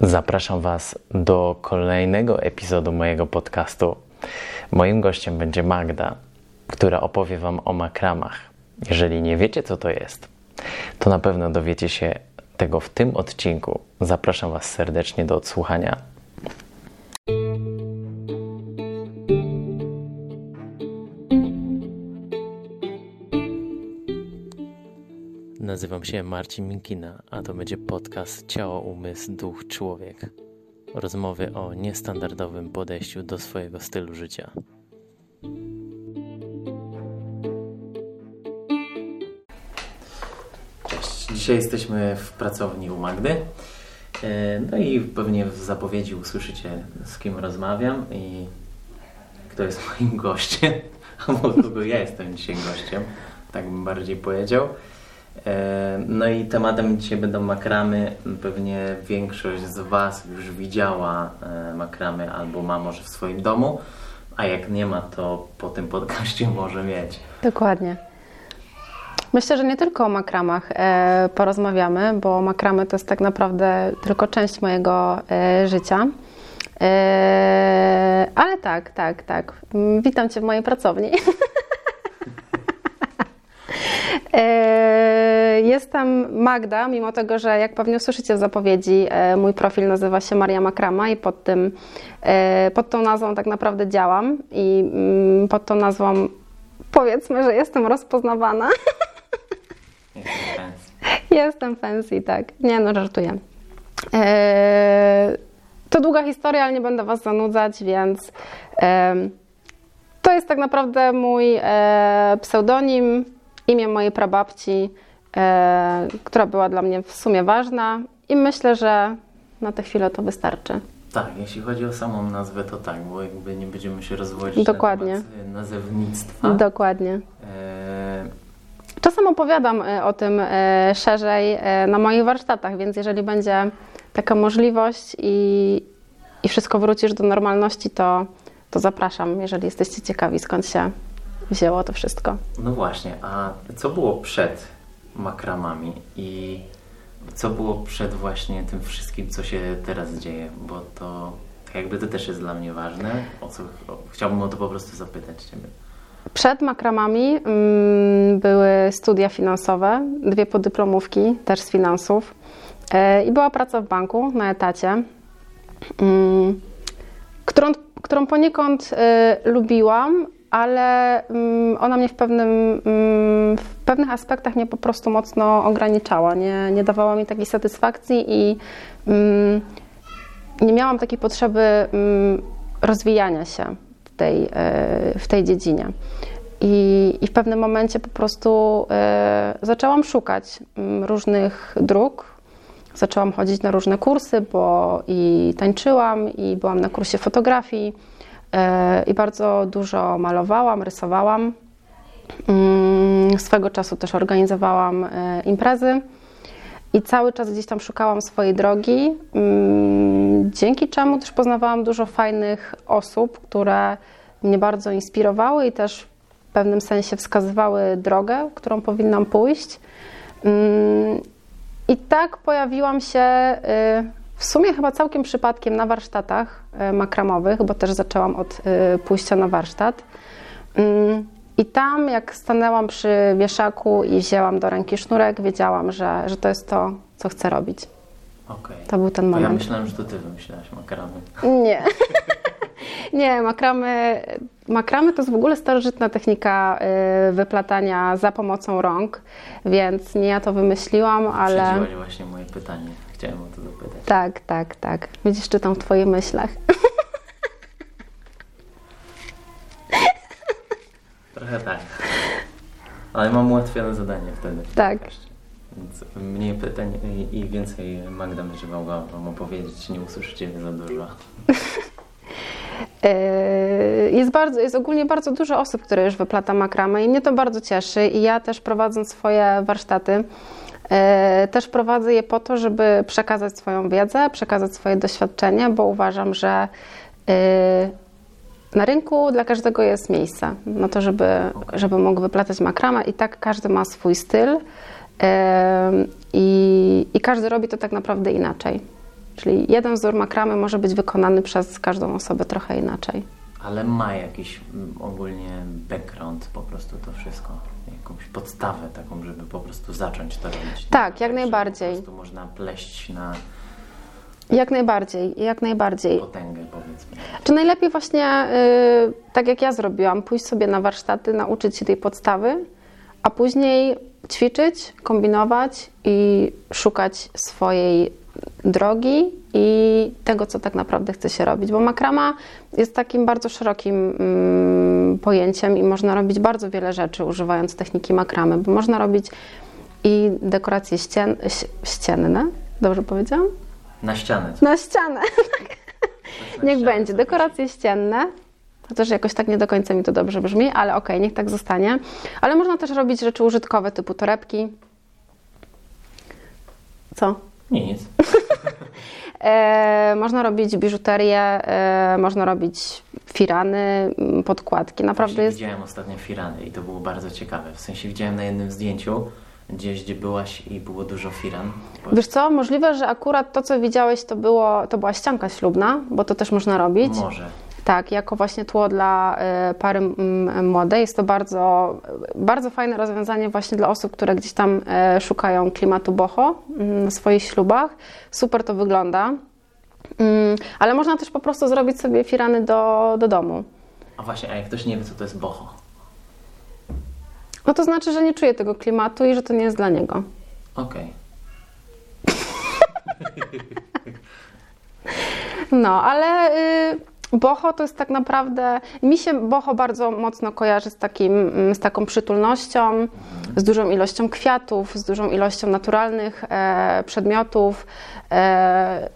Zapraszam Was do kolejnego epizodu mojego podcastu. Moim gościem będzie Magda, która opowie Wam o makramach. Jeżeli nie wiecie, co to jest, to na pewno dowiecie się tego w tym odcinku. Zapraszam Was serdecznie do odsłuchania. Nazywam się Marcin Minkina, a to będzie podcast Ciało, Umysł, Duch, Człowiek. Rozmowy o niestandardowym podejściu do swojego stylu życia. Cześć. Dzisiaj jesteśmy w pracowni u Magdy. E, No i pewnie w zapowiedzi usłyszycie, z kim rozmawiam i kto jest moim gościem, albo kogo ja jestem dzisiaj gościem, tak bym bardziej powiedział. E, No i tematem dzisiaj będą makramy. Pewnie większość z Was już widziała e, makramy albo ma może w swoim domu, a jak nie ma, to po tym podcaście może mieć. Dokładnie. Myślę, że nie tylko o makramach e, porozmawiamy, bo makramy to jest tak naprawdę tylko część mojego życia. Ale tak, tak, tak. Witam Cię w mojej pracowni. E, Jestem Magda, mimo tego, że jak pewnie usłyszycie w zapowiedzi, e, mój profil nazywa się Maria Makrama i pod, tym, e, pod tą nazwą tak naprawdę działam i mm, pod tą nazwą powiedzmy, że jestem rozpoznawana. Jestem fancy. Jestem fancy, tak. Nie no, żartuję. Eee, to długa historia, ale nie będę Was zanudzać, więc to jest tak naprawdę mój e, pseudonim, imię mojej prababci, e, która była dla mnie w sumie ważna i myślę, że na tę chwilę to wystarczy. Tak, jeśli chodzi o samą nazwę, to tak, bo jakby nie będziemy się rozwodzić Dokładnie. na temat e, nazewnictwa. Dokładnie. E, Czasem opowiadam e, o tym e, szerzej e, na moich warsztatach, więc jeżeli będzie taka możliwość i, i wszystko wrócisz do normalności, to, to zapraszam, jeżeli jesteście ciekawi, skąd się wzięło to wszystko. No właśnie, a co było przed makramami i co było przed właśnie tym wszystkim, co się teraz dzieje? Bo to jakby to też jest dla mnie ważne. O co, o, chciałbym o to po prostu zapytać Ciebie. Przed makramami mm, były studia finansowe, dwie podyplomówki, też z finansów e, i była praca w banku na etacie, mm, którą, którą poniekąd e, lubiłam, ale mm, ona mnie w, pewnym, mm, w pewnych aspektach mnie po prostu mocno ograniczała, nie, nie dawała mi takiej satysfakcji i mm, nie miałam takiej potrzeby rozwijania się w tej, e, w tej dziedzinie. I, I w pewnym momencie po prostu e, zaczęłam szukać różnych dróg. Zaczęłam chodzić na różne kursy, bo i tańczyłam, i byłam na kursie fotografii, i bardzo dużo malowałam, rysowałam. Mm, Swego czasu też organizowałam e, imprezy. I cały czas gdzieś tam szukałam swojej drogi, mm, dzięki czemu też poznawałam dużo fajnych osób, które mnie bardzo inspirowały i też w pewnym sensie wskazywały drogę, którą powinnam pójść. Mm, I tak pojawiłam się y, w sumie chyba całkiem przypadkiem na warsztatach y, makramowych, bo też zaczęłam od y, pójścia na warsztat. Mm, I tam, jak stanęłam przy wieszaku i wzięłam do ręki sznurek, wiedziałam, że, że to jest to, co chcę robić. Okej. To był ten Bo ja moment. myślałem, że to Ty wymyślałaś makramy. Nie. Nie, makramy, makramy to jest w ogóle starożytna technika y, wyplatania za pomocą rąk, więc nie ja to wymyśliłam, ale Przedziłaś właśnie moje pytanie. Chciałem o to zapytać. Tak, tak, tak. Widzisz, czytam w Twoich myślach. Trochę tak. Ale mam ułatwione zadanie wtedy. Tak. Więc mniej pytań i, i więcej Magda będzie mogła Wam opowiedzieć. Nie usłyszycie za dużo. Y, Jest, bardzo, jest ogólnie bardzo dużo osób, które już wyplata makramę i mnie to bardzo cieszy. I ja też prowadząc swoje warsztaty, też prowadzę je po to, żeby przekazać swoją wiedzę, przekazać swoje doświadczenie, bo uważam, że y, na rynku dla każdego jest miejsce na to, żeby, żeby mógł wyplatać makramę i tak każdy ma swój styl i, i każdy robi to tak naprawdę inaczej. Czyli jeden wzór makramy może być wykonany przez każdą osobę trochę inaczej. Ale ma jakiś mm, ogólnie background po prostu to wszystko. Jakąś podstawę taką, żeby po prostu zacząć to robić. Tak, jak że najbardziej. Po prostu można pleść na Jak najbardziej, jak najbardziej. potęgę powiedzmy. Czy najlepiej właśnie, y, tak jak ja zrobiłam, pójść sobie na warsztaty, nauczyć się tej podstawy, a później ćwiczyć, kombinować i szukać swojej drogi i tego, co tak naprawdę chce się robić. Bo makrama jest takim bardzo szerokim mm, pojęciem i można robić bardzo wiele rzeczy używając techniki makramy, bo można robić i dekoracje ścien, ścienne, dobrze powiedziałam? Na ścianę. Na ścianę. Na Niech będzie. Dekoracje ścienne. Chociaż jakoś tak nie do końca mi to dobrze brzmi, ale okej, niech tak zostanie. Ale można też robić rzeczy użytkowe typu torebki. Co? Nic. E, można robić biżuterię, e, można robić firany, podkładki. Naprawdę Właśnie jest. Widziałem ostatnio firany i to było bardzo ciekawe. W sensie widziałem na jednym zdjęciu, gdzieś gdzie byłaś i było dużo firan. Bo Wiesz co, możliwe, że akurat to, co widziałeś, to, było, to była ścianka ślubna, bo to też można robić. Może. Tak, jako właśnie tło dla e, pary mm, młodej. Jest to bardzo, bardzo fajne rozwiązanie właśnie dla osób, które gdzieś tam e, szukają klimatu boho mm, na swoich ślubach. Super to wygląda. Mm, Ale można też po prostu zrobić sobie firany do, do domu. A właśnie, a jak ktoś nie wie, co to jest boho? No to znaczy, że nie czuje tego klimatu i że to nie jest dla niego. Okej. No, ale y, boho to jest tak naprawdę. Mi się boho bardzo mocno kojarzy z, takim, mm, z taką przytulnością, z dużą ilością kwiatów, z dużą ilością naturalnych e, przedmiotów. E,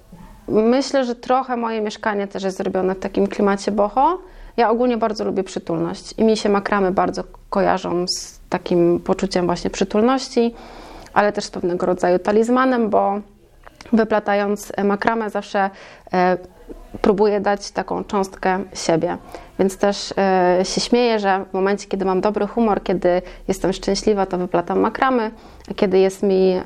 myślę, że trochę moje mieszkanie też jest zrobione w takim klimacie boho. Ja ogólnie bardzo lubię przytulność i mi się makramy bardzo kojarzą z takim poczuciem właśnie przytulności, ale też z pewnego rodzaju talizmanem, bo wyplatając makramę zawsze e, próbuję dać taką cząstkę siebie. Więc też e, się śmieję, że w momencie, kiedy mam dobry humor, kiedy jestem szczęśliwa, to wyplatam makramy, a kiedy jest mi e,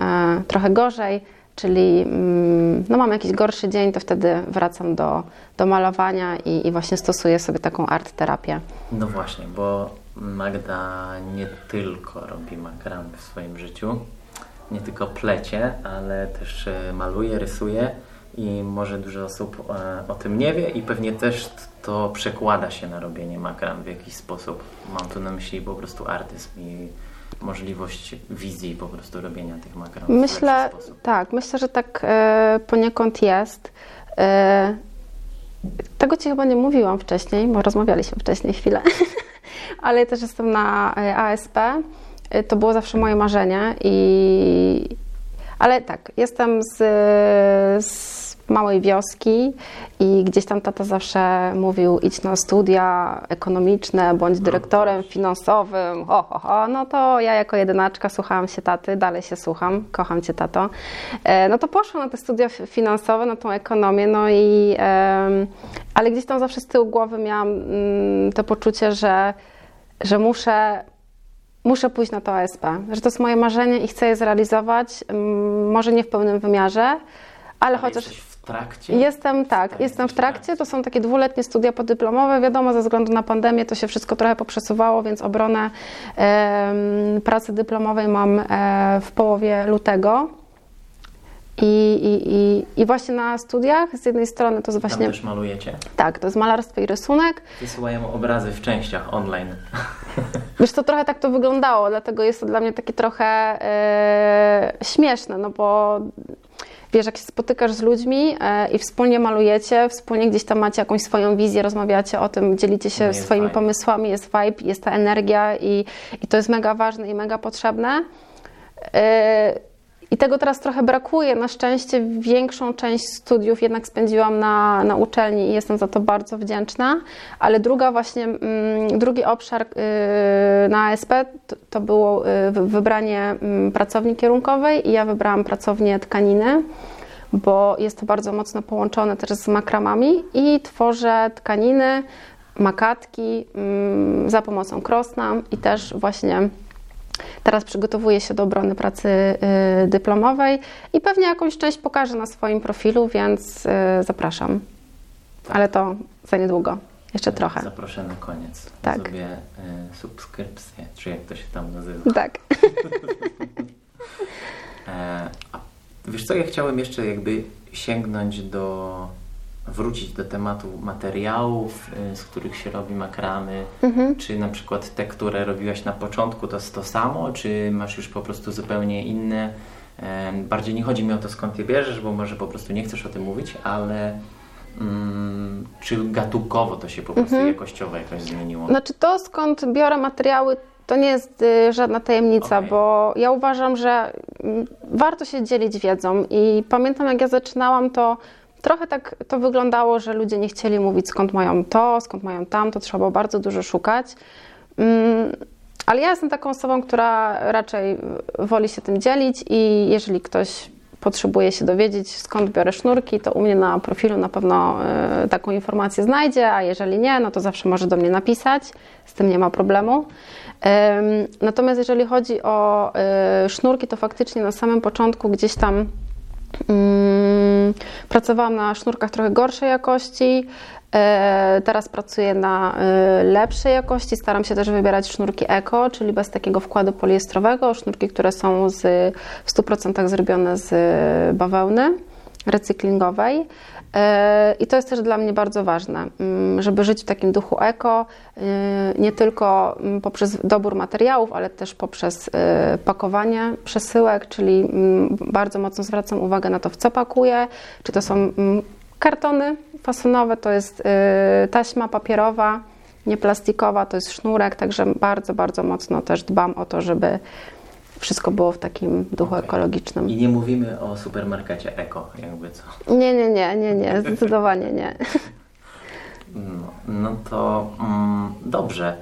trochę gorzej, czyli mm, no mam jakiś gorszy dzień, to wtedy wracam do, do malowania i, i właśnie stosuję sobie taką art terapię. No właśnie, bo Magda nie tylko robi makramy w swoim życiu, nie tylko plecie, ale też e, maluje, rysuje i może dużo osób e, o tym nie wie i pewnie też to przekłada się na robienie makram w jakiś sposób. Mam tu na myśli po prostu artyzm i możliwość wizji po prostu robienia tych makram w Myślę, tak, myślę, że tak e, poniekąd jest. E, tego Ci chyba nie mówiłam wcześniej, bo rozmawialiśmy wcześniej chwilę, ale też jestem na ASP. To było zawsze moje marzenie i... Ale tak, jestem z, z małej wioski i gdzieś tam tata zawsze mówił idź na studia ekonomiczne, bądź dyrektorem finansowym, ho, ho, ho. No to ja jako jedynaczka słuchałam się taty, dalej się słucham, kocham Cię tato. E, No to poszłam na te studia finansowe, na tą ekonomię, no i... Ale gdzieś tam zawsze z tyłu głowy miałam mm, to poczucie, że, że muszę muszę pójść na to ASP, że to jest moje marzenie i chcę je zrealizować, mm, może nie w pełnym wymiarze, ale, Ale chociaż trakcie? jestem, tak, Tak, jestem w trakcie, to są takie dwuletnie studia podyplomowe, wiadomo, ze względu na pandemię to się wszystko trochę poprzesuwało, więc obronę em, pracy dyplomowej mam e, w połowie lutego. I, i, i, I właśnie na studiach z jednej strony to jest Tam właśnie, też malujecie? tak, to jest malarstwo i rysunek, Wysyłają obrazy w częściach online. Wiesz, to trochę tak to wyglądało, dlatego jest to dla mnie takie trochę e, śmieszne, no bo wiesz, jak się spotykasz z ludźmi e, i wspólnie malujecie, wspólnie gdzieś tam macie jakąś swoją wizję, rozmawiacie o tym, dzielicie się No swoimi vibe. pomysłami, jest vibe, jest ta energia i, i to jest mega ważne i mega potrzebne. E, I tego teraz trochę brakuje. Na szczęście większą część studiów jednak spędziłam na, na uczelni i jestem za to bardzo wdzięczna. Ale druga właśnie, mm, drugi obszar y, na ASP to, było y, wy- wybranie mm, pracowni kierunkowej i ja wybrałam pracownię tkaniny, bo jest to bardzo mocno połączone też z makramami i tworzę tkaniny, makatki mm, za pomocą krosna i też właśnie Teraz przygotowuję się do obrony pracy y, dyplomowej i pewnie jakąś część pokażę na swoim profilu, więc y, zapraszam. Ale to za niedługo, jeszcze trochę. Zaproszę na koniec. Tak. Sobie y, subskrypcję, czy jak to się tam nazywa. Tak. E, wiesz co, ja chciałem jeszcze jakby sięgnąć do, wrócić do tematu materiałów, y, z których się robi makramy. Mhm. Czy na przykład te, które robiłaś na początku, to jest to samo, czy masz już po prostu zupełnie inne? Bardziej nie chodzi mi o to, skąd je bierzesz, bo może po prostu nie chcesz o tym mówić, ale mm, czy gatunkowo to się po prostu Mhm. jakościowo jakoś zmieniło? Znaczy to, skąd biorę materiały, to nie jest y, żadna tajemnica, Okej. bo ja uważam, że mm, warto się dzielić wiedzą i pamiętam jak ja zaczynałam, to trochę tak to wyglądało, że ludzie nie chcieli mówić skąd mają to, skąd mają tamto, trzeba było bardzo dużo szukać. Mm, Ale ja jestem taką osobą, która raczej woli się tym dzielić i jeżeli ktoś potrzebuje się dowiedzieć, skąd biorę sznurki, to u mnie na profilu na pewno e, taką informację znajdzie, a jeżeli nie, no to zawsze może do mnie napisać, z tym nie ma problemu. Em, Natomiast jeżeli chodzi o e, sznurki, to faktycznie na samym początku gdzieś tam Mm, Pracowałam na sznurkach trochę gorszej jakości. E, Teraz pracuję na e, lepszej jakości. Staram się też wybierać sznurki eko, czyli bez takiego wkładu poliestrowego. Sznurki, które są z, w 100% zrobione z bawełny recyklingowej. E, I to jest też dla mnie bardzo ważne, mm, żeby żyć w takim duchu eko, e, nie tylko mm, poprzez dobór materiałów, ale też poprzez e, pakowanie przesyłek, czyli mm, bardzo mocno zwracam uwagę na to, w co pakuję, czy to są kartony fasonowe, to jest e, taśma papierowa, nie plastikowa, to jest sznurek, także bardzo, bardzo mocno też dbam o to, żeby wszystko było w takim duchu Okej. ekologicznym. I nie mówimy o supermarkecie eko, jakby co. Nie, nie, nie, nie, nie, zdecydowanie nie. No, no to mm, dobrze.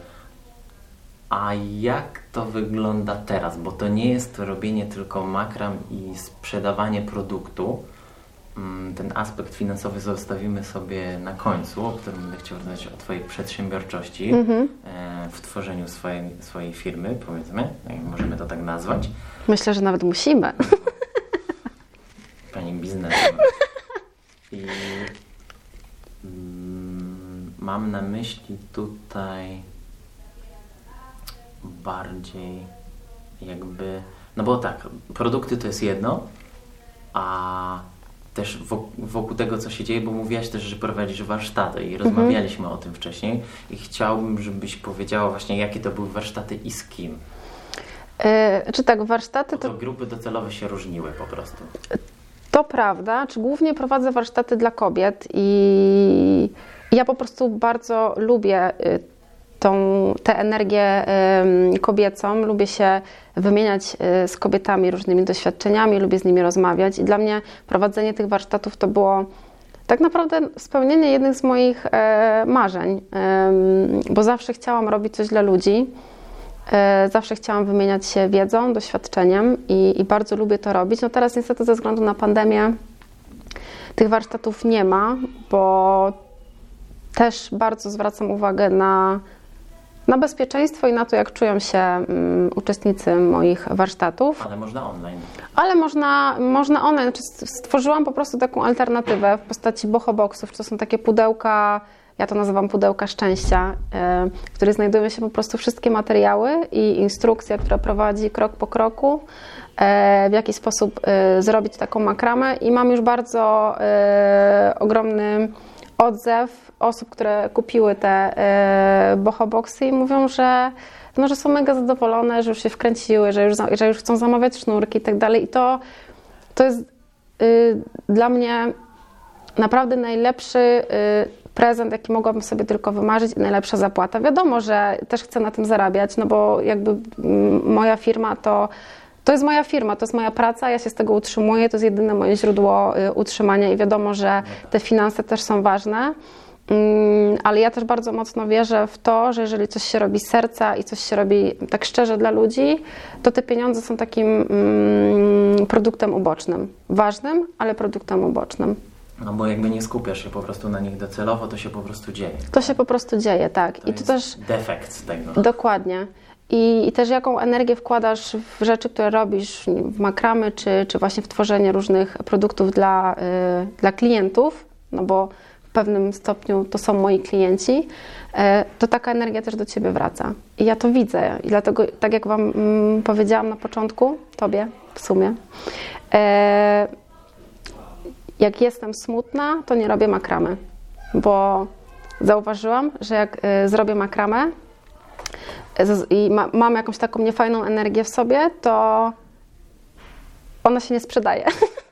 A jak to wygląda teraz? Bo to nie jest robienie tylko makram i sprzedawanie produktu. Mm, Ten aspekt finansowy zostawimy sobie na końcu, o którym będę chciał rozmawiać o Twojej przedsiębiorczości Mhm. e, w tworzeniu swojej, swojej firmy, powiedzmy, jak możemy to tak nazwać. Myślę, że nawet musimy. Pani biznesu. I mm, mam na myśli tutaj bardziej jakby, no bo tak, produkty to jest jedno, a też wokół, tego, co się dzieje, bo mówiłaś też, że prowadzisz warsztaty i rozmawialiśmy o tym wcześniej i chciałbym, żebyś powiedziała właśnie, jakie to były warsztaty i z kim. Yy, czy tak, warsztaty to, to grupy docelowe się różniły po prostu. to prawda, czy głównie prowadzę warsztaty dla kobiet i ja po prostu bardzo lubię y, tą, tę energię kobiecą, lubię się wymieniać y, z kobietami różnymi doświadczeniami, lubię z nimi rozmawiać i dla mnie prowadzenie tych warsztatów to było tak naprawdę spełnienie jednych z moich e, marzeń, bo zawsze chciałam robić coś dla ludzi. E, Zawsze chciałam wymieniać się wiedzą, doświadczeniem i, i bardzo lubię to robić. No teraz niestety ze względu na pandemię tych warsztatów nie ma, bo też bardzo zwracam uwagę na, na bezpieczeństwo i na to, jak czują się mm, uczestnicy moich warsztatów. Ale można online. Ale można, można one, znaczy stworzyłam po prostu taką alternatywę w postaci bochoboxów, to są takie pudełka, ja to nazywam pudełka szczęścia, e, w których znajdują się po prostu wszystkie materiały i instrukcja, która prowadzi krok po kroku, e, w jaki sposób e, zrobić taką makramę i mam już bardzo e, ogromny odzew osób, które kupiły te e, bochoboxy i mówią, że no, że są mega zadowolone, że już się wkręciły, że już, że już chcą zamawiać sznurki i tak dalej. I to, to jest y, dla mnie naprawdę najlepszy y, prezent, jaki mogłabym sobie tylko wymarzyć i najlepsza zapłata. Wiadomo, że też chcę na tym zarabiać, no bo jakby moja firma to to jest moja firma, to jest moja praca, ja się z tego utrzymuję, to jest jedyne moje źródło y, utrzymania i wiadomo, że te finanse też są ważne. Mm, Ale ja też bardzo mocno wierzę w to, że jeżeli coś się robi z serca i coś się robi tak szczerze dla ludzi, to te pieniądze są takim mm, produktem ubocznym. Ważnym, ale produktem ubocznym. No bo jakby nie skupiasz się po prostu na nich docelowo, to się po prostu dzieje. To się po prostu dzieje, tak. To I to też defekt tego. dokładnie. i, i, też jaką energię wkładasz w rzeczy, które robisz, w makramy, czy, czy właśnie w tworzenie różnych produktów dla, y, dla klientów, no bo pewnym stopniu to są moi klienci, y, to taka energia też do ciebie wraca. I ja to widzę. I dlatego, tak jak Wam mm, powiedziałam na początku, Tobie w sumie, y, jak jestem smutna, to nie robię makramy, bo zauważyłam, że jak y, zrobię makramę, i ma, mam jakąś taką niefajną energię w sobie, to ona się nie sprzedaje.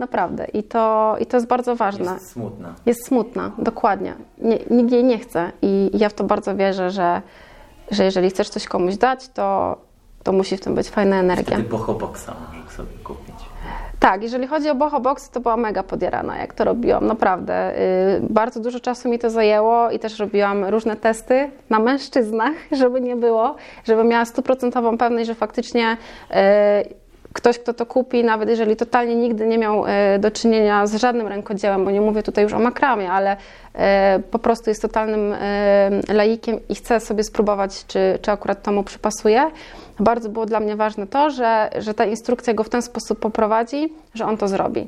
Naprawdę. I to, I to jest bardzo ważne. Jest smutna. Jest smutna, dokładnie. Nie, nikt jej nie chce. I, ja w to bardzo wierzę, że, że jeżeli chcesz coś komuś dać, to, to musi w tym być fajna energia. Wtedy boxa możesz sobie kupić. Tak, jeżeli chodzi o Boho to była mega podjarana, jak to robiłam, naprawdę. Y, bardzo dużo czasu mi to zajęło i też robiłam różne testy na mężczyznach, żeby nie było, żeby miała stuprocentową pewność, że faktycznie y, ktoś, kto to kupi, nawet jeżeli totalnie nigdy nie miał y, do czynienia z żadnym rękodziełem, bo nie mówię tutaj już o makramie, ale po prostu jest totalnym laikiem i chce sobie spróbować, czy, czy akurat to mu przypasuje, bardzo było dla mnie ważne to, że, że ta instrukcja go w ten sposób poprowadzi, że on to zrobi.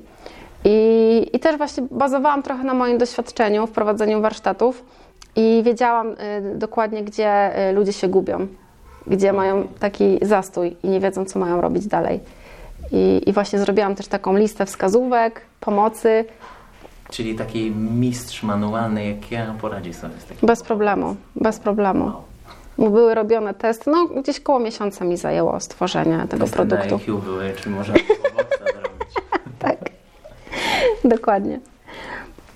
I, I też właśnie bazowałam trochę na moim doświadczeniu w prowadzeniu warsztatów i wiedziałam dokładnie, gdzie ludzie się gubią, gdzie mają taki zastój i nie wiedzą, co mają robić dalej. I, I, właśnie zrobiłam też taką listę wskazówek, pomocy. Czyli taki mistrz manualny, jak ja, poradzi sobie z takim. Bez problemu, bez problemu. Wow były robione testy. No, gdzieś koło miesiąca mi zajęło stworzenie tego testy produktu. Na były, czy można zrobić. tak, dokładnie.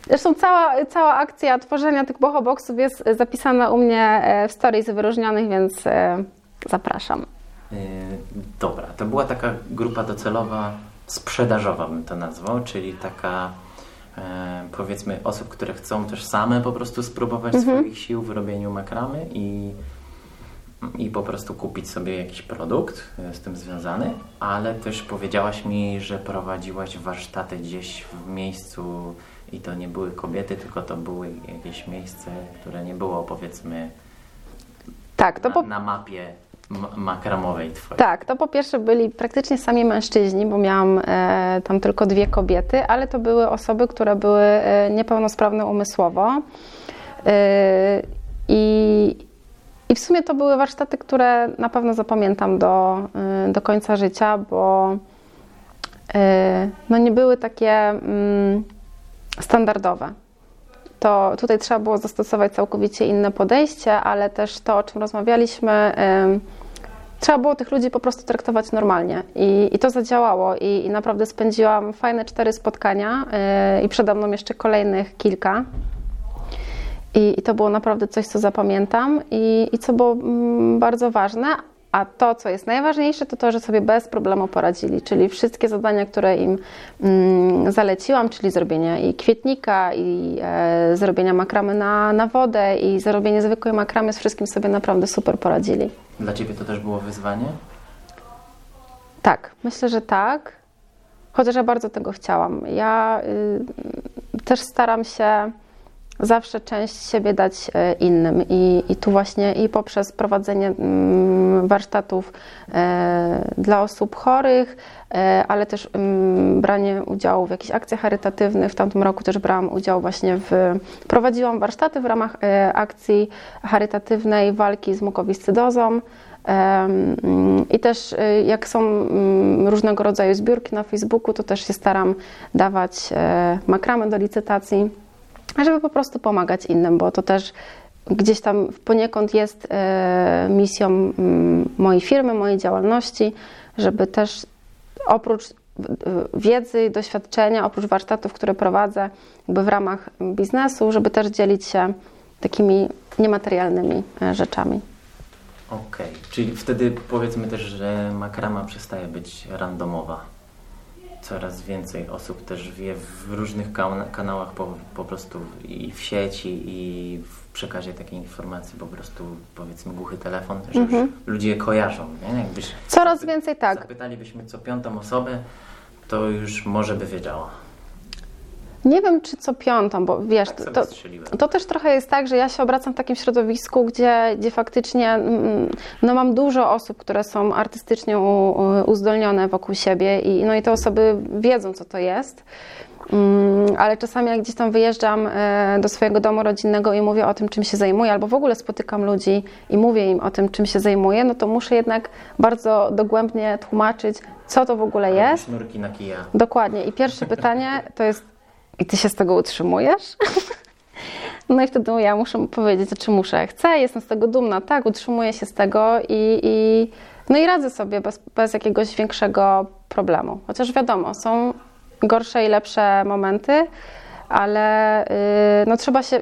Zresztą cała, cała akcja tworzenia tych bohoboxów jest zapisana u mnie e, w stories wyróżnionych, więc e, zapraszam. Yy, dobra, to była taka grupa docelowa sprzedażowa bym to nazwał, czyli taka powiedzmy osób, które chcą też same po prostu spróbować mhm. swoich sił w robieniu makramy i i po prostu kupić sobie jakiś produkt e, z tym związany, ale też powiedziałaś mi, że prowadziłaś warsztaty gdzieś w miejscu i to nie były kobiety, tylko to były jakieś miejsce, które nie było powiedzmy tak, to na, po... na mapie makramowej twojej. Tak, to po pierwsze byli praktycznie sami mężczyźni, bo miałam e, tam tylko dwie kobiety, ale to były osoby, które były e, niepełnosprawne umysłowo. E, I, i w sumie to były warsztaty, które na pewno zapamiętam do, y, do końca życia, bo y, no nie były takie mm, standardowe. To tutaj trzeba było zastosować całkowicie inne podejście, ale też to, o czym rozmawialiśmy, trzeba było tych ludzi po prostu traktować normalnie. I, i to zadziałało. I, I naprawdę spędziłam fajne cztery spotkania y, i przede mną jeszcze kolejnych kilka. I, I, to było naprawdę coś, co zapamiętam i, i co było mm, bardzo ważne. A to, co jest najważniejsze, to to, że sobie bez problemu poradzili, czyli wszystkie zadania, które im mm, zaleciłam, czyli zrobienie i kwietnika, i e, zrobienia makramy na, na wodę, i zrobienie zwykłej makramy, z wszystkim sobie naprawdę super poradzili. Dla Ciebie to też było wyzwanie? Tak, myślę, że tak. Chociaż ja bardzo tego chciałam. Ja y, też staram się zawsze część siebie dać e, innym i, i tu właśnie i poprzez prowadzenie mm, warsztatów e, dla osób chorych, e, ale też mm, branie udziału w jakichś akcjach charytatywnych. W tamtym roku też brałam udział właśnie w, prowadziłam warsztaty w ramach akcji charytatywnej walki z mukowiscydozą. Mm, I też jak są różnego rodzaju zbiórki na Facebooku, to też się staram dawać makramy do licytacji żeby po prostu pomagać innym, bo to też gdzieś tam poniekąd jest e, misją mm, mojej firmy, mojej działalności, żeby też oprócz wiedzy i doświadczenia, oprócz warsztatów, które prowadzę jakby w ramach biznesu, żeby też dzielić się takimi niematerialnymi e, rzeczami. Okej, okay. czyli wtedy powiedzmy też, że makrama przestaje być randomowa coraz więcej osób też wie w różnych kanałach po, po prostu i w sieci i w przekazie takiej informacji po prostu powiedzmy głuchy telefon, że mhm. ludzie kojarzą. Nie? Jakbyś coraz więcej tak. Zapytalibyśmy co piątą osobę, to już może by wiedziała. Nie wiem, czy co piątą, bo wiesz, Tak to, to też trochę jest tak, że ja się obracam w takim środowisku, gdzie, gdzie faktycznie mm, no mam dużo osób, które są artystycznie u- uzdolnione wokół siebie i, no i te osoby wiedzą, co to jest. Mm, Ale czasami jak gdzieś tam wyjeżdżam e, do swojego domu rodzinnego i mówię o tym, czym się zajmuję, albo w ogóle spotykam ludzi i mówię im o tym, czym się zajmuję, no to muszę jednak bardzo dogłębnie tłumaczyć, co to w ogóle jest. Sznurki na kija. Dokładnie. I pierwsze pytanie to jest, i ty się z tego utrzymujesz? No i wtedy ja muszę mu powiedzieć, czy muszę. Chcę, jestem z tego dumna, tak, utrzymuję się z tego i, i, no i radzę sobie bez, bez jakiegoś większego problemu. Chociaż wiadomo, są gorsze i lepsze momenty, ale yy, no trzeba się,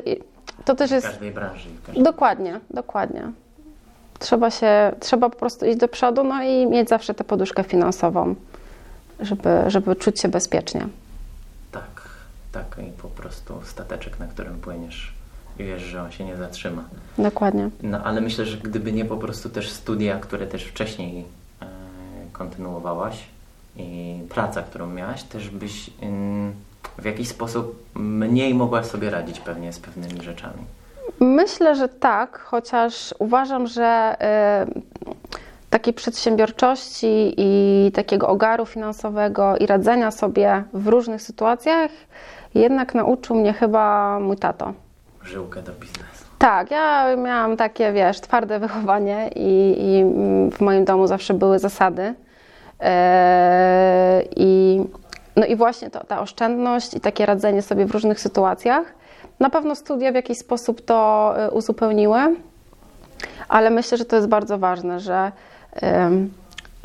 to też W jest, każdej branży. w każdej- dokładnie, dokładnie. Trzeba się, trzeba po prostu iść do przodu, no i mieć zawsze tę poduszkę finansową, żeby, żeby czuć się bezpiecznie. Tak. I po prostu stateczek, na którym płyniesz i wiesz, że on się nie zatrzyma. Dokładnie. No ale myślę, że gdyby nie po prostu też studia, które też wcześniej e, kontynuowałaś i praca, którą miałaś, też byś ym, w jakiś sposób mniej mogłaś sobie radzić pewnie z pewnymi rzeczami. Myślę, że tak, chociaż uważam, że y, takiej przedsiębiorczości i takiego ogaru finansowego i radzenia sobie w różnych sytuacjach jednak nauczył mnie chyba mój tato. Żyłkę do biznesu. Tak, ja miałam takie, wiesz, twarde wychowanie i, i w moim domu zawsze były zasady. Eee, I, no i właśnie to, ta oszczędność i takie radzenie sobie w różnych sytuacjach. Na pewno studia w jakiś sposób to e, uzupełniły, ale myślę, że to jest bardzo ważne, że, em,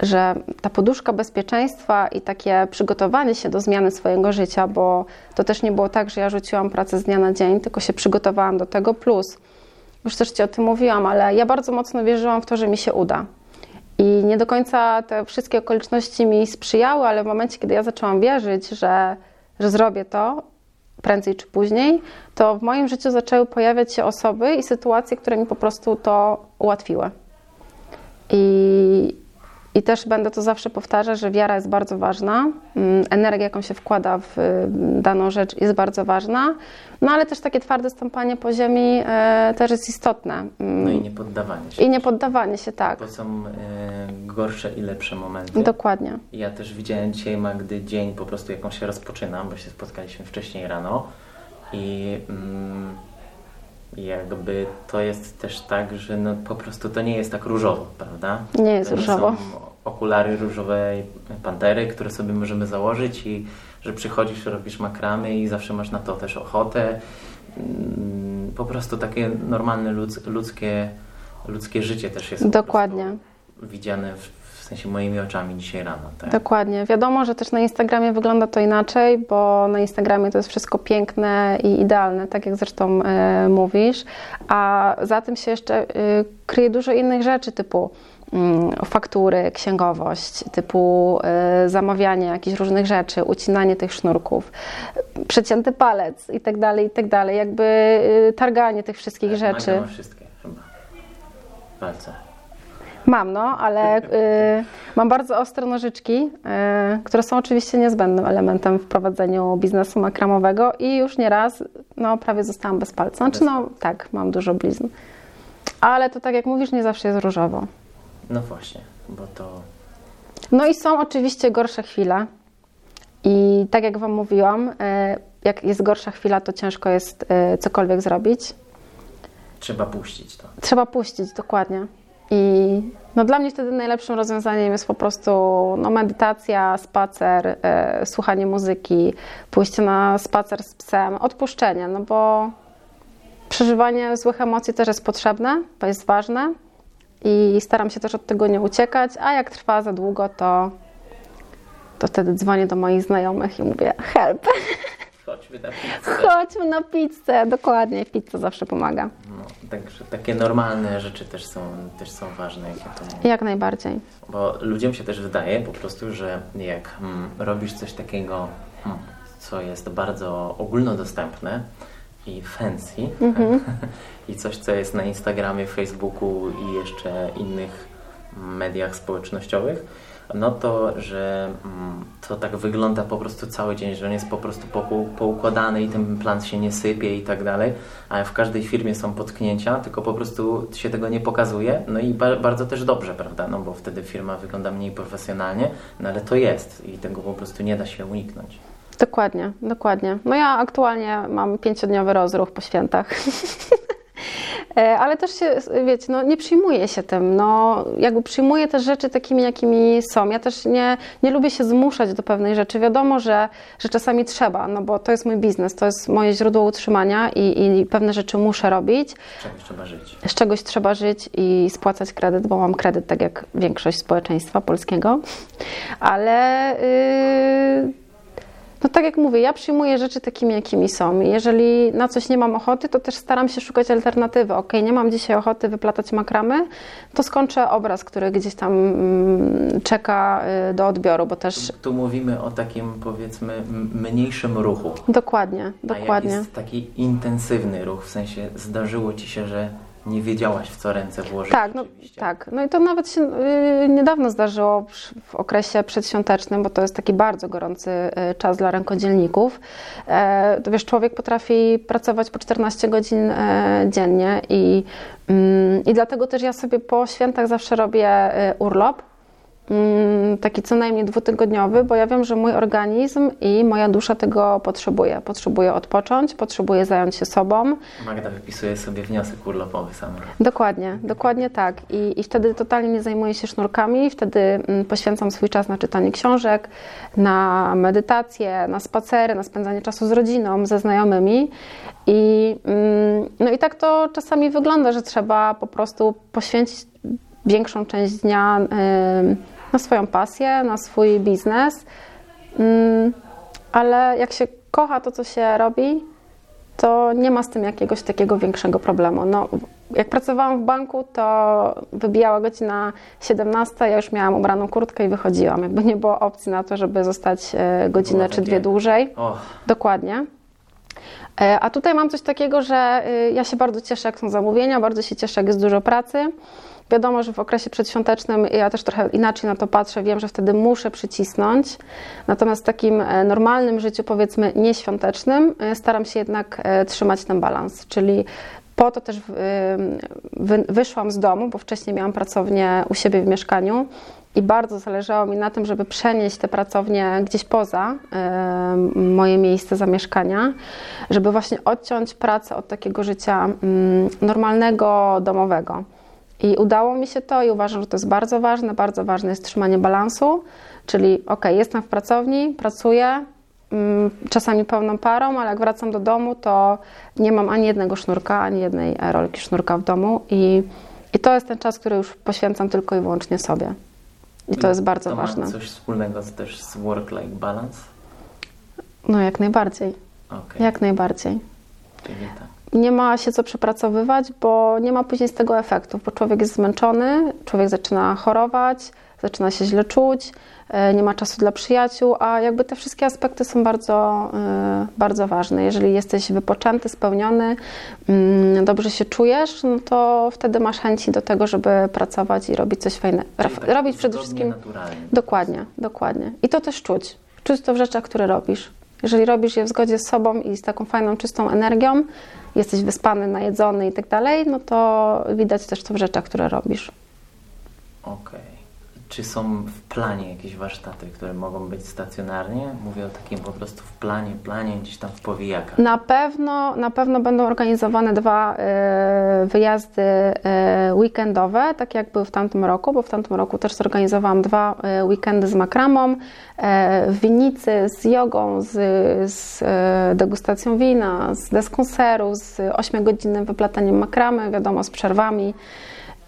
że ta poduszka bezpieczeństwa i takie przygotowanie się do zmiany swojego życia, bo to też nie było tak, że ja rzuciłam pracę z dnia na dzień, tylko się przygotowałam do tego. Plus, już też Ci o tym mówiłam, ale ja bardzo mocno wierzyłam w to, że mi się uda. I nie do końca te wszystkie okoliczności mi sprzyjały, ale w momencie, kiedy ja zaczęłam wierzyć, że, że zrobię to prędzej czy później, to w moim życiu zaczęły pojawiać się osoby i sytuacje, które mi po prostu to ułatwiły. I, I też będę to zawsze powtarzać, że wiara jest bardzo ważna, mm, energia, jaką się wkłada w y, daną rzecz, jest bardzo ważna, no ale też takie twarde stąpanie po ziemi e, też jest istotne. Mm, No i nie poddawanie się. I nie poddawanie się, tak. Bo są e, gorsze i lepsze momenty. Dokładnie. Ja też widziałem dzisiaj Magdy dzień po prostu jaką się rozpoczynam, bo się spotkaliśmy wcześniej rano i mm, jakby to jest też tak, że no po prostu to nie jest tak różowo, prawda? Nie jest to różowo. Są okulary różowej pantery, które sobie możemy założyć i że przychodzisz, robisz makramy i zawsze masz na to też ochotę. Mm, Po prostu takie normalne ludz, ludzkie, ludzkie życie też jest Dokładnie. widziane w sensie moimi oczami dzisiaj rano. Tak? Dokładnie. Wiadomo, że też na Instagramie wygląda to inaczej, bo na Instagramie to jest wszystko piękne i idealne, tak jak zresztą e, mówisz, a za tym się jeszcze e, kryje dużo innych rzeczy, typu mm, faktury, księgowość, typu e, zamawianie jakichś różnych rzeczy, ucinanie tych sznurków, przecięty palec i tak dalej, i tak dalej, jakby targanie tych wszystkich Tak, rzeczy. Wszystkie chyba. Palce. Mam, no, ale y, mam bardzo ostre nożyczki, y, które są oczywiście niezbędnym elementem w prowadzeniu biznesu makramowego i już nieraz, no, prawie zostałam bez palca. Znaczy, no, tak, mam dużo blizn. Ale to tak jak mówisz, nie zawsze jest różowo. No właśnie, bo to No i są oczywiście gorsze chwile. I tak jak Wam mówiłam, y, jak jest gorsza chwila, to ciężko jest y, cokolwiek zrobić. trzeba puścić to. Trzeba puścić, dokładnie. I no dla mnie wtedy najlepszym rozwiązaniem jest po prostu no, medytacja, spacer, e, słuchanie muzyki, pójście na spacer z psem, odpuszczenie, no bo przeżywanie złych emocji też jest potrzebne, to jest ważne i staram się też od tego nie uciekać, a jak trwa za długo, to, to wtedy dzwonię do moich znajomych i mówię help, Chodźmy na pizzę. chodźmy na pizzę, dokładnie, pizza zawsze pomaga, No, także takie normalne rzeczy też są, też są ważne, jak ja jak najbardziej. Bo ludziom się też wydaje po prostu, że jak mm, robisz coś takiego, mm, co jest bardzo ogólnodostępne i fancy, i coś, co jest na Instagramie, Facebooku i jeszcze innych mediach społecznościowych, no to, że mm, to tak wygląda po prostu cały dzień, że on jest po prostu poukładany i ten plan się nie sypie i tak dalej, a w każdej firmie są potknięcia, tylko po prostu się tego nie pokazuje, no i ba bardzo też dobrze, prawda, no bo wtedy firma wygląda mniej profesjonalnie, no ale to jest i tego po prostu nie da się uniknąć. Dokładnie, dokładnie. No ja aktualnie mam pięciodniowy rozruch po świętach. E, ale też się, wiecie, no, nie przyjmuję się tym. No, jakby przyjmuję te rzeczy takimi, jakimi są. Ja też nie, nie lubię się zmuszać do pewnej rzeczy. Wiadomo, że, że czasami trzeba, no bo to jest mój biznes, to jest moje źródło utrzymania i, i pewne rzeczy muszę robić. Z czegoś trzeba żyć. Z czegoś trzeba żyć i spłacać kredyt, bo mam kredyt tak jak większość społeczeństwa polskiego. Ale... Yy no tak jak mówię, ja przyjmuję rzeczy takimi, jakimi są. Jeżeli na coś nie mam ochoty, to też staram się szukać alternatywy. Ok, nie mam dzisiaj ochoty wyplatać makramy, to skończę obraz, który gdzieś tam mm, czeka y, do odbioru, bo też... Tu, tu mówimy o takim, powiedzmy, mniejszym ruchu. Dokładnie, dokładnie. A jak jest taki intensywny ruch, w sensie zdarzyło Ci się, że nie wiedziałaś, w co ręce włożyć. Tak, no, tak. No i to nawet się y, niedawno zdarzyło w okresie przedświątecznym, bo to jest taki bardzo gorący y, czas dla rękodzielników. E, to wiesz, człowiek potrafi pracować po 14 godzin e, dziennie i, mm, i dlatego też ja sobie po świętach zawsze robię y, urlop taki co najmniej dwutygodniowy, bo ja wiem, że mój organizm i moja dusza tego potrzebuje. Potrzebuje odpocząć, potrzebuje zająć się sobą. Magda wypisuje sobie wniosek urlopowy sama. Dokładnie, dokładnie tak. I, I wtedy totalnie nie zajmuję się sznurkami, wtedy mm, poświęcam swój czas na czytanie książek, na medytację, na spacery, na spędzanie czasu z rodziną, ze znajomymi. I, mm, no i tak to czasami wygląda, że trzeba po prostu poświęcić większą część dnia na swoją pasję, na swój biznes, mm, ale jak się kocha to, co się robi, to nie ma z tym jakiegoś takiego większego problemu. No, jak pracowałam w banku, to wybijała godzina 17, ja już miałam ubraną kurtkę i wychodziłam. Jakby nie było opcji na to, żeby zostać e, godzinę czy dwie dłużej. Dokładnie. E, a tutaj mam coś takiego, że e, ja się bardzo cieszę, jak są zamówienia, bardzo się cieszę, jak jest dużo pracy. Wiadomo, że w okresie przedświątecznym ja też trochę inaczej na to patrzę, wiem, że wtedy muszę przycisnąć. Natomiast w takim e, normalnym życiu, powiedzmy nieświątecznym, e, staram się jednak e, trzymać ten balans, czyli po to też wyszłam z domu, bo wcześniej miałam pracownię u siebie w mieszkaniu i bardzo zależało mi na tym, żeby przenieść te pracownie gdzieś poza moje miejsce zamieszkania, żeby właśnie odciąć pracę od takiego życia mm, normalnego, domowego. I udało mi się to i uważam, że to jest bardzo ważne. Bardzo ważne jest trzymanie balansu, czyli ok, jestem w pracowni, pracuję, mm, czasami pełną parą, ale jak wracam do domu, to nie mam ani jednego sznurka, ani jednej rolki sznurka w domu i, i to jest ten czas, który już poświęcam tylko i wyłącznie sobie. I to jest bardzo to ważne. Ma coś wspólnego też z work-life balance? No jak najbardziej. Okay. Jak najbardziej. Czyli tak nie ma się co przepracowywać, bo nie ma później z tego efektów, bo człowiek jest zmęczony, człowiek zaczyna chorować, zaczyna się źle czuć, e, nie ma czasu dla przyjaciół, a jakby te wszystkie aspekty są bardzo, e, bardzo ważne. Jeżeli jesteś wypoczęty, spełniony, mm, dobrze się czujesz, no to wtedy masz chęci do tego, żeby pracować i robić coś fajnego. Tak robić przede wszystkim. Naturalnie. Dokładnie, dokładnie. I to też czuć. Czuć to w rzeczach, które robisz. Jeżeli robisz je w zgodzie z sobą i z taką fajną, czystą energią, jesteś wyspany, najedzony i tak dalej, no to widać też to w rzeczach, które robisz. Okej. Okay. Czy są w planie jakieś warsztaty, które mogą być stacjonarnie? Mówię o takim po prostu w planie, planie gdzieś tam w powijakach. Na pewno, na pewno będą organizowane dwa y, wyjazdy y, weekendowe, tak jak były w tamtym roku, bo w tamtym roku też zorganizowałam dwa y, weekendy z makramą w winnicy, z jogą, z, z degustacją wina, z deską z 8-godzinnym wyplataniem makramy, wiadomo, z przerwami.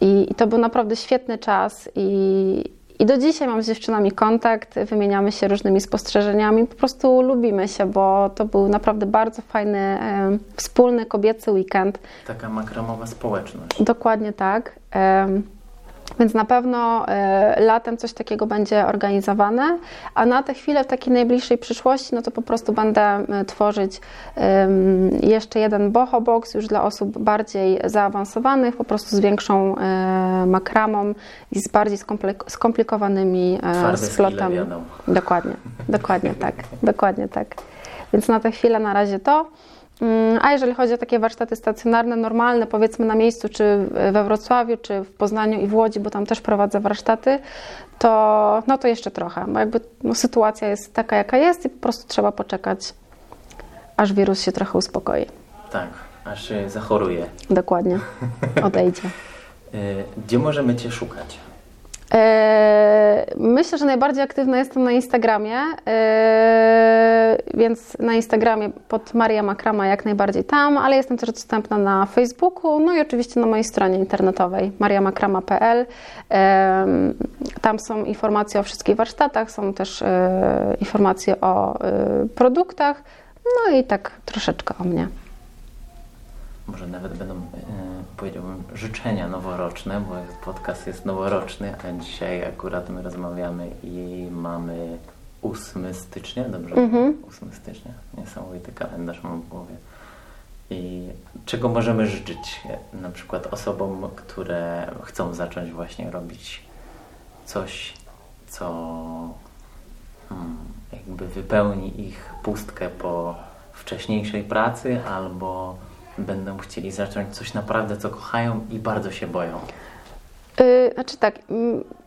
I, I, to był naprawdę świetny czas i, i do dzisiaj mam z dziewczynami kontakt, wymieniamy się różnymi spostrzeżeniami, po prostu lubimy się, bo to był naprawdę bardzo fajny, e, wspólny kobiecy weekend. Taka makramowa społeczność. Dokładnie tak. E, Więc na pewno y, latem coś takiego będzie organizowane, a na tę chwilę w takiej najbliższej przyszłości, no to po prostu będę y, tworzyć jeszcze jeden boho box już dla osób bardziej zaawansowanych, po prostu z większą y, makramą i z bardziej skomplik- skomplikowanymi Twarde splotami. Dokładnie, dokładnie tak, dokładnie tak. Więc na tę chwilę na razie to. Mm, A jeżeli chodzi o takie warsztaty stacjonarne, normalne, powiedzmy na miejscu, czy we Wrocławiu, czy w Poznaniu i w Łodzi, bo tam też prowadzę warsztaty, to, no to jeszcze trochę, bo jakby no, sytuacja jest taka, jaka jest i po prostu trzeba poczekać, aż wirus się trochę uspokoi. Tak, aż się zachoruje. Dokładnie, odejdzie. Y, Gdzie możemy Cię szukać? Eee, Myślę, że najbardziej aktywna jestem na Instagramie, eee, więc na Instagramie pod Maria Makrama jak najbardziej tam, ale jestem też dostępna na Facebooku, no i oczywiście na mojej stronie internetowej mariamakrama.pl. Eee, Tam są informacje o wszystkich warsztatach, są też informacje o produktach, no i tak troszeczkę o mnie. Może nawet będą, powiedziałbym, życzenia noworoczne, bo podcast jest noworoczny, a dzisiaj akurat my rozmawiamy i mamy 8 stycznia, dobrze? Mhm. 8 stycznia. Niesamowity kalendarz mam w głowie. I czego możemy życzyć na przykład osobom, które chcą zacząć właśnie robić coś, co hmm, jakby wypełni ich pustkę po wcześniejszej pracy, albo będą chcieli zacząć coś naprawdę, co kochają i bardzo się boją. Yy, znaczy tak,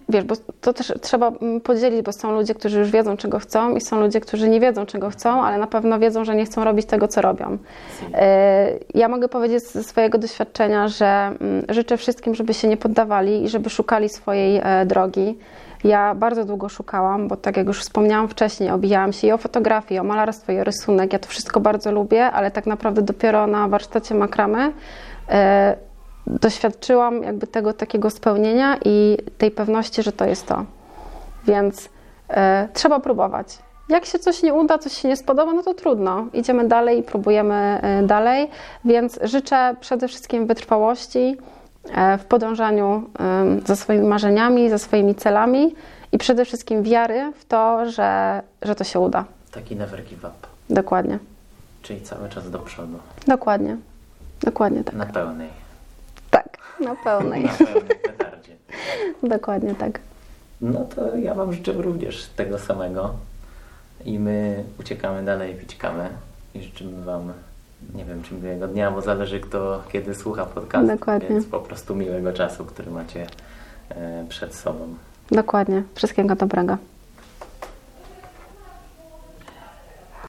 wiesz, bo to też trzeba podzielić, bo są ludzie, którzy już wiedzą, czego chcą i są ludzie, którzy nie wiedzą, czego chcą, ale na pewno wiedzą, że nie chcą robić tego, co robią. Yy, Ja mogę powiedzieć ze swojego doświadczenia, że życzę wszystkim, żeby się nie poddawali i żeby szukali swojej e, drogi. Ja bardzo długo szukałam, bo tak jak już wspomniałam wcześniej, obijałam się i o fotografię, i o malarstwo, i o rysunek. Ja to wszystko bardzo lubię, ale tak naprawdę dopiero na warsztacie makramy e, doświadczyłam jakby tego takiego spełnienia i tej pewności, że to jest to. Więc e, trzeba próbować. Jak się coś nie uda, coś się nie spodoba, no to trudno. Idziemy dalej i próbujemy e, dalej. Więc życzę przede wszystkim wytrwałości w podążaniu za swoimi marzeniami, za swoimi celami i przede wszystkim wiary w to, że, że to się uda. Taki never give up, Dokładnie. czyli cały czas do przodu, Dokładnie. Dokładnie tak. na pełnej, Tak, na pełnej. na pełnej petardzie. Dokładnie tak. No to ja Wam życzę również tego samego i my uciekamy dalej pić kawę i życzymy Wam, nie wiem czy miłego dnia, bo zależy kto kiedy słucha podcastu, Dokładnie. więc po prostu miłego czasu, który macie e, przed sobą. Dokładnie. Wszystkiego dobrego.